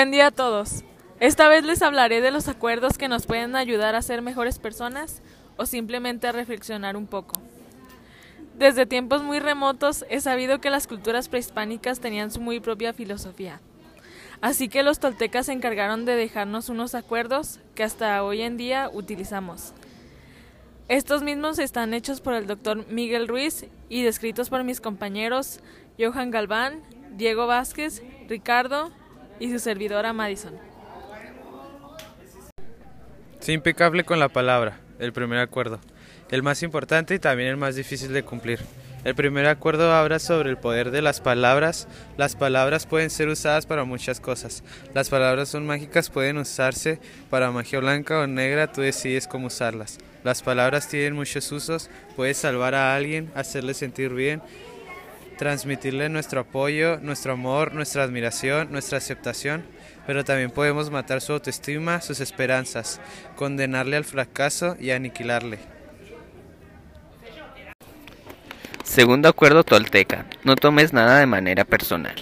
Buen día a todos. Esta vez les hablaré de los acuerdos que nos pueden ayudar a ser mejores personas o simplemente a reflexionar un poco. Desde tiempos muy remotos he sabido que las culturas prehispánicas tenían su muy propia filosofía. Así que los toltecas se encargaron de dejarnos unos acuerdos que hasta hoy en día utilizamos. Estos mismos están hechos por el doctor Miguel Ruiz y descritos por mis compañeros Johan Galván, Diego Vázquez, Ricardo y su servidora Madison. Sé impecable con la palabra, el primer acuerdo, el más importante y también el más difícil de cumplir. El primer acuerdo habla sobre el poder de las palabras. Las palabras pueden ser usadas para muchas cosas. Las palabras son mágicas, pueden usarse para magia blanca o negra, tú decides cómo usarlas. Las palabras tienen muchos usos, puedes salvar a alguien, hacerle sentir bien, transmitirle nuestro apoyo, nuestro amor, nuestra admiración, nuestra aceptación, pero también podemos matar su autoestima, sus esperanzas, condenarle al fracaso y aniquilarle. Segundo acuerdo tolteca. No tomes nada de manera personal.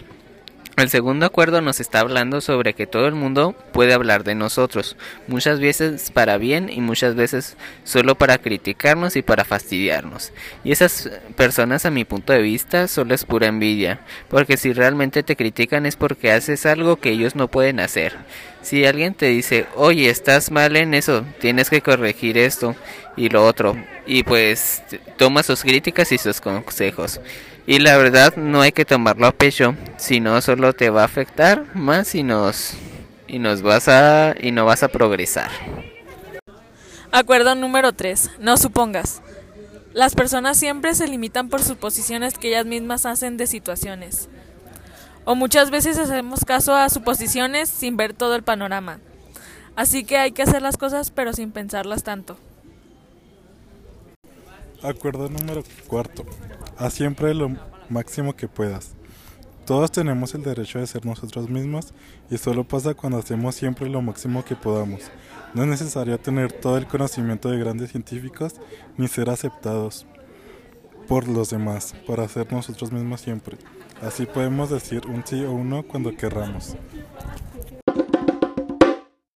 El segundo acuerdo nos está hablando sobre que todo el mundo puede hablar de nosotros, muchas veces para bien y muchas veces solo para criticarnos y para fastidiarnos. Y esas personas a mi punto de vista solo es pura envidia, porque si realmente te critican es porque haces algo que ellos no pueden hacer. Si alguien te dice, oye, estás mal en eso, tienes que corregir esto y lo otro, y pues toma sus críticas y sus consejos. Y la verdad no hay que tomarlo a pecho, si no solo te va a afectar más y nos y nos vas a y no vas a progresar. Acuerdo número 3. No supongas. Las personas siempre se limitan por suposiciones que ellas mismas hacen de situaciones. O muchas veces hacemos caso a suposiciones sin ver todo el panorama. Así que hay que hacer las cosas pero sin pensarlas tanto. Acuerdo número cuarto. Haz siempre lo máximo que puedas. Todos tenemos el derecho de ser nosotros mismos y solo pasa cuando hacemos siempre lo máximo que podamos. No es necesario tener todo el conocimiento de grandes científicos ni ser aceptados por los demás para ser nosotros mismos siempre. Así podemos decir un sí o un no cuando querramos.